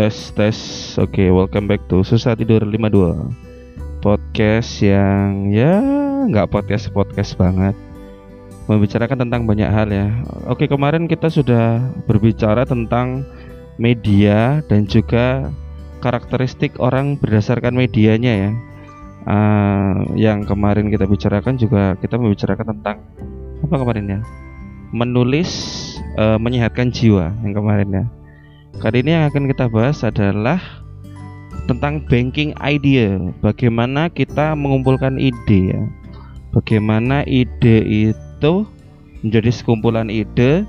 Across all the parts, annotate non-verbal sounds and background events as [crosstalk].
tes tes. Oke okay, welcome back to susah tidur 52 podcast yang ya nggak podcast podcast banget. Membicarakan tentang banyak hal ya. Oke okay, kemarin kita sudah berbicara tentang media dan juga karakteristik orang berdasarkan medianya ya. Uh, yang kemarin kita bicarakan juga kita membicarakan tentang apa kemarin ya? Menulis uh, menyehatkan jiwa yang kemarin ya Kali ini yang akan kita bahas adalah tentang banking idea. Bagaimana kita mengumpulkan ide ya. Bagaimana ide itu menjadi sekumpulan ide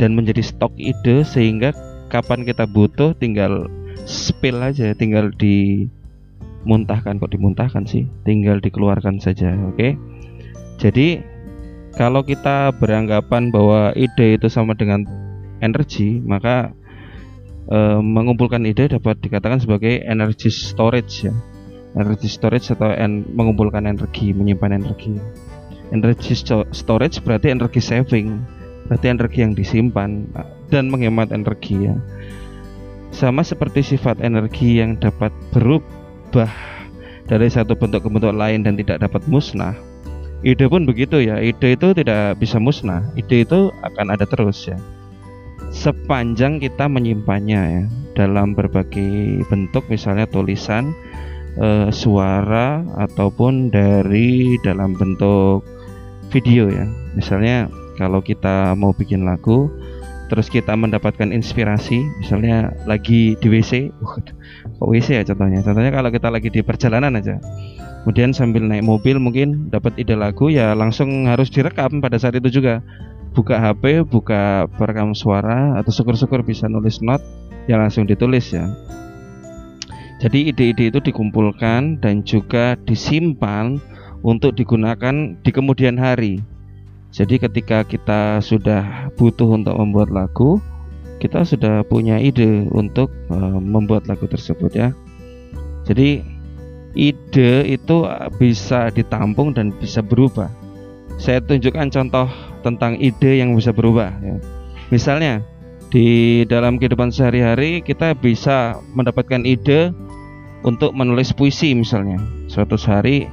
dan menjadi stok ide sehingga kapan kita butuh tinggal spill aja, tinggal dimuntahkan kok dimuntahkan sih, tinggal dikeluarkan saja, oke? Okay? Jadi kalau kita beranggapan bahwa ide itu sama dengan energi, maka e, mengumpulkan ide dapat dikatakan sebagai energy storage ya. Energy storage atau en mengumpulkan energi menyimpan energi. Energy storage berarti energi saving berarti energi yang disimpan dan menghemat energi ya. Sama seperti sifat energi yang dapat berubah dari satu bentuk ke bentuk lain dan tidak dapat musnah. Ide pun begitu ya ide itu tidak bisa musnah ide itu akan ada terus ya sepanjang kita menyimpannya ya. Dalam berbagai bentuk misalnya tulisan e, suara ataupun dari dalam bentuk video ya. Misalnya kalau kita mau bikin lagu terus kita mendapatkan inspirasi misalnya lagi di WC kok WC ya contohnya? Contohnya kalau kita lagi di perjalanan aja kemudian sambil naik mobil mungkin dapat ide lagu ya langsung harus direkam pada saat itu juga buka HP, buka perekam suara atau syukur-syukur bisa nulis note yang langsung ditulis ya. Jadi ide-ide itu dikumpulkan dan juga disimpan untuk digunakan di kemudian hari. Jadi ketika kita sudah butuh untuk membuat lagu, kita sudah punya ide untuk uh, membuat lagu tersebut ya. Jadi ide itu bisa ditampung dan bisa berubah. Saya tunjukkan contoh tentang ide yang bisa berubah ya. Misalnya di dalam kehidupan sehari-hari kita bisa mendapatkan ide untuk menulis puisi misalnya. Suatu hari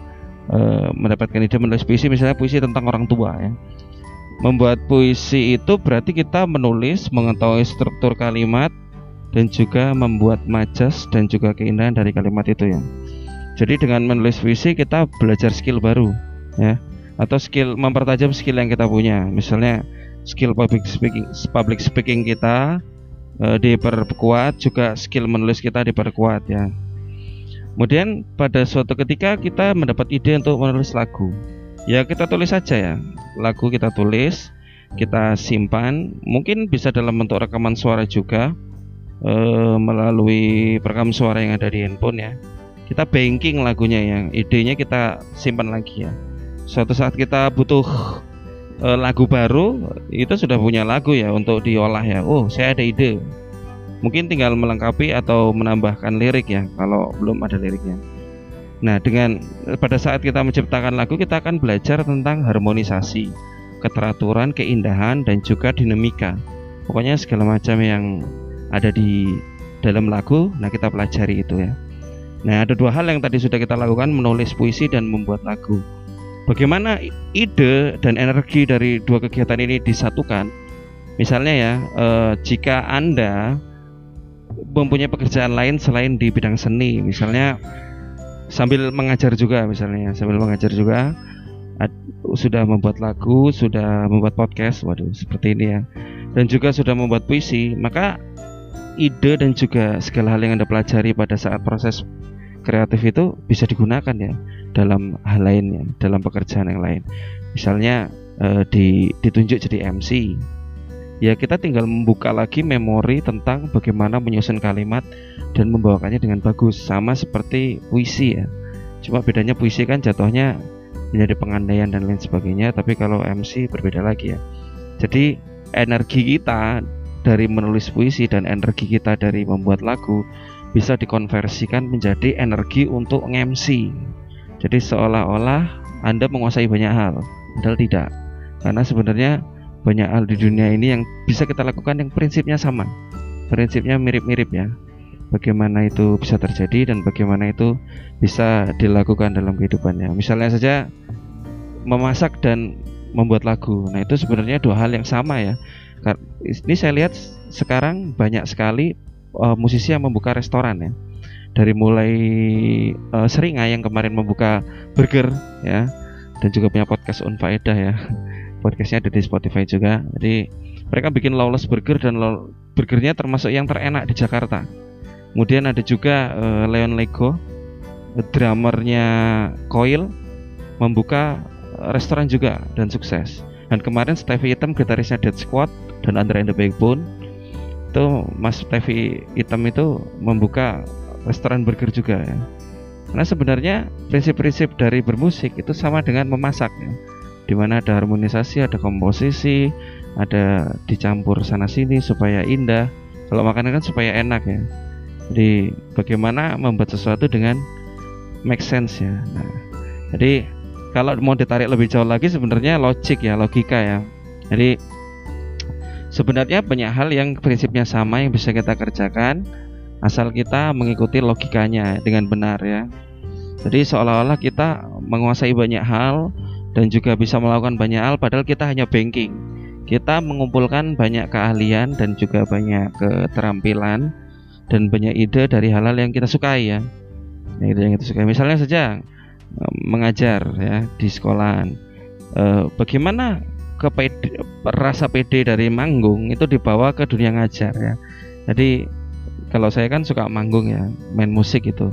e, mendapatkan ide menulis puisi misalnya puisi tentang orang tua ya. Membuat puisi itu berarti kita menulis, mengetahui struktur kalimat dan juga membuat majas dan juga keindahan dari kalimat itu ya. Jadi dengan menulis puisi kita belajar skill baru ya. Atau skill mempertajam skill yang kita punya. Misalnya skill public speaking public speaking kita e, diperkuat juga skill menulis kita diperkuat ya. Kemudian pada suatu ketika kita mendapat ide untuk menulis lagu. Ya kita tulis saja ya. Lagu kita tulis kita simpan. Mungkin bisa dalam bentuk rekaman suara juga e, melalui perekam suara yang ada di handphone ya kita banking lagunya yang idenya kita simpan lagi ya. Suatu saat kita butuh e, lagu baru itu sudah punya lagu ya untuk diolah ya. Oh saya ada ide. Mungkin tinggal melengkapi atau menambahkan lirik ya kalau belum ada liriknya. Nah dengan pada saat kita menciptakan lagu kita akan belajar tentang harmonisasi keteraturan keindahan dan juga dinamika. Pokoknya segala macam yang ada di dalam lagu nah kita pelajari itu ya nah ada dua hal yang tadi sudah kita lakukan menulis puisi dan membuat lagu Bagaimana ide dan energi dari dua kegiatan ini disatukan? Misalnya ya, eh, jika Anda mempunyai pekerjaan lain selain di bidang seni, misalnya sambil mengajar juga misalnya, sambil mengajar juga sudah membuat lagu, sudah membuat podcast, waduh seperti ini ya. Dan juga sudah membuat puisi, maka ide dan juga segala hal yang Anda pelajari pada saat proses kreatif itu bisa digunakan ya dalam hal lainnya dalam pekerjaan yang lain. Misalnya eh, di, ditunjuk jadi MC ya kita tinggal membuka lagi memori tentang bagaimana menyusun kalimat dan membawakannya dengan bagus sama seperti puisi ya. Cuma bedanya puisi kan jatuhnya menjadi pengandaian dan lain sebagainya tapi kalau MC berbeda lagi ya. Jadi energi kita dari menulis puisi dan energi kita dari membuat lagu bisa dikonversikan menjadi energi untuk MC jadi seolah-olah Anda menguasai banyak hal, padahal tidak. Karena sebenarnya banyak hal di dunia ini yang bisa kita lakukan yang prinsipnya sama. Prinsipnya mirip-mirip ya. bagaimana itu bisa terjadi dan bagaimana itu bisa dilakukan dalam kehidupannya. Misalnya saja memasak dan membuat lagu. Nah, itu sebenarnya dua hal yang sama ya. Ini saya lihat sekarang banyak sekali uh, musisi yang membuka restoran ya. Dari mulai uh, Seringa yang kemarin membuka burger ya dan juga punya podcast Unfaedah ya. [laughs] Podcastnya ada di Spotify juga. Jadi mereka bikin lawless burger dan burgernya termasuk yang terenak di Jakarta. Kemudian ada juga uh, Leon Lego, drummernya Coil membuka restoran juga dan sukses. Dan kemarin Stevie Item gitarisnya Dead Squad dan Andre and the Backbone itu Mas Stevie Item itu membuka restoran burger juga ya. Karena sebenarnya prinsip-prinsip dari bermusik itu sama dengan memasak ya. Di mana ada harmonisasi, ada komposisi, ada dicampur sana sini supaya indah. Kalau makanan kan supaya enak ya. Jadi bagaimana membuat sesuatu dengan make sense ya. Nah, jadi kalau mau ditarik lebih jauh lagi sebenarnya logik ya logika ya. Jadi sebenarnya banyak hal yang prinsipnya sama yang bisa kita kerjakan asal kita mengikuti logikanya dengan benar ya. Jadi seolah-olah kita menguasai banyak hal dan juga bisa melakukan banyak hal padahal kita hanya banking. Kita mengumpulkan banyak keahlian dan juga banyak keterampilan dan banyak ide dari hal-hal yang kita sukai ya. Yang kita sukai. Misalnya saja mengajar ya di sekolahan. E, bagaimana ke PD, rasa PD dari manggung itu dibawa ke dunia ngajar ya. Jadi kalau saya kan suka manggung ya, main musik itu.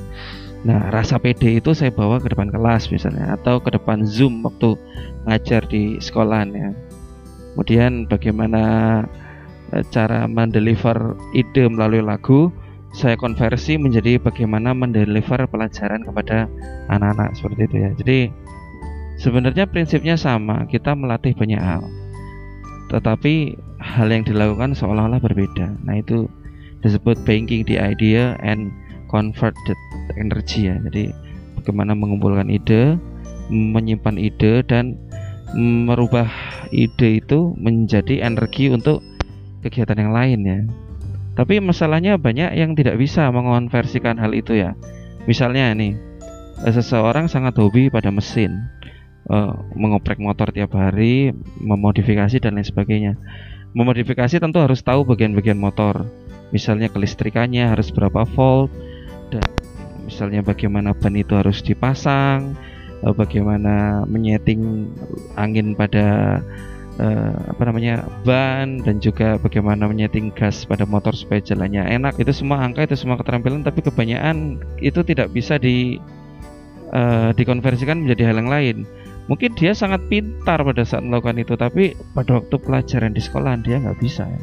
Nah, rasa PD itu saya bawa ke depan kelas misalnya atau ke depan Zoom waktu ngajar di sekolahan ya. Kemudian bagaimana eh, cara mendeliver ide melalui lagu saya konversi menjadi bagaimana mendeliver pelajaran kepada anak-anak seperti itu ya. Jadi sebenarnya prinsipnya sama, kita melatih banyak hal. Tetapi hal yang dilakukan seolah-olah berbeda. Nah, itu disebut banking the idea and convert the energy ya. Jadi bagaimana mengumpulkan ide, menyimpan ide dan merubah ide itu menjadi energi untuk kegiatan yang lain ya. Tapi masalahnya banyak yang tidak bisa mengonversikan hal itu ya. Misalnya ini, eh, seseorang sangat hobi pada mesin, uh, mengoprek motor tiap hari, memodifikasi dan lain sebagainya. Memodifikasi tentu harus tahu bagian-bagian motor, misalnya kelistrikannya harus berapa volt, dan misalnya bagaimana ban itu harus dipasang, uh, bagaimana menyeting angin pada uh, apa namanya ban dan juga bagaimana menyeting gas pada motor supaya jalannya enak. Itu semua angka itu semua keterampilan tapi kebanyakan itu tidak bisa di uh, dikonversikan menjadi hal yang lain. Mungkin dia sangat pintar pada saat melakukan itu tapi pada waktu pelajaran di sekolah dia nggak bisa ya.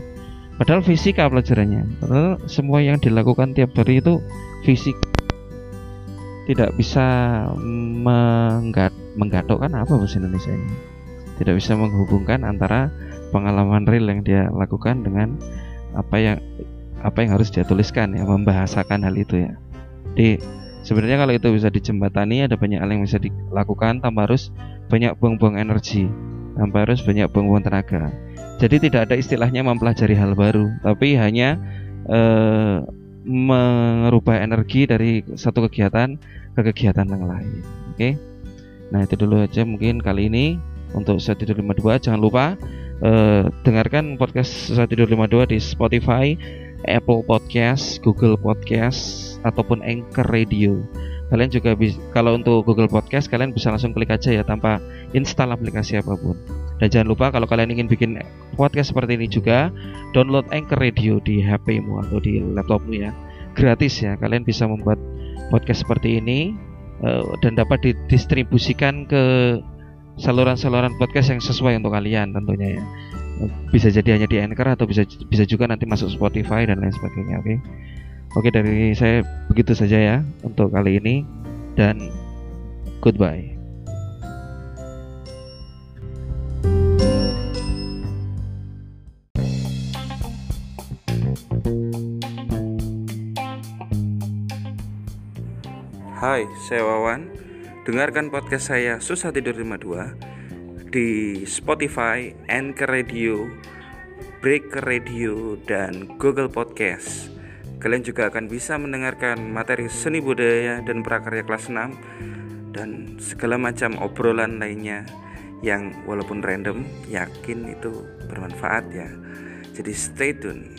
padahal fisika pelajarannya. Padahal semua yang dilakukan tiap hari itu fisik. Tidak bisa menggat menggatok kan apa bahasa Indonesia ini tidak bisa menghubungkan antara pengalaman real yang dia lakukan dengan apa yang apa yang harus dia tuliskan ya membahasakan hal itu ya. Jadi sebenarnya kalau itu bisa dijembatani ada banyak hal yang bisa dilakukan tanpa harus banyak buang-buang energi tanpa harus banyak buang-buang tenaga. Jadi tidak ada istilahnya mempelajari hal baru tapi hanya eh, merubah energi dari satu kegiatan ke kegiatan yang lain oke? Nah itu dulu aja mungkin kali ini untuk Sesat Tidur 52 jangan lupa uh, dengarkan podcast Sesat Tidur 52 di Spotify, Apple Podcast, Google Podcast ataupun Anchor Radio. Kalian juga bisa kalau untuk Google Podcast kalian bisa langsung klik aja ya tanpa install aplikasi apa pun. Dan jangan lupa kalau kalian ingin bikin podcast seperti ini juga download Anchor Radio di HP-mu atau di laptopmu ya. Gratis ya. Kalian bisa membuat podcast seperti ini uh, dan dapat didistribusikan ke saluran-saluran podcast yang sesuai untuk kalian tentunya ya. Bisa jadi hanya di Anchor atau bisa bisa juga nanti masuk Spotify dan lain sebagainya oke? Okay? oke dari saya begitu saja ya untuk kali ini dan goodbye. Hai, saya Wawan Dengarkan podcast saya Susah Tidur 52 di Spotify, Anchor Radio, Breaker Radio, dan Google Podcast. Kalian juga akan bisa mendengarkan materi seni budaya dan prakarya kelas 6 dan segala macam obrolan lainnya yang walaupun random yakin itu bermanfaat ya. Jadi stay tune.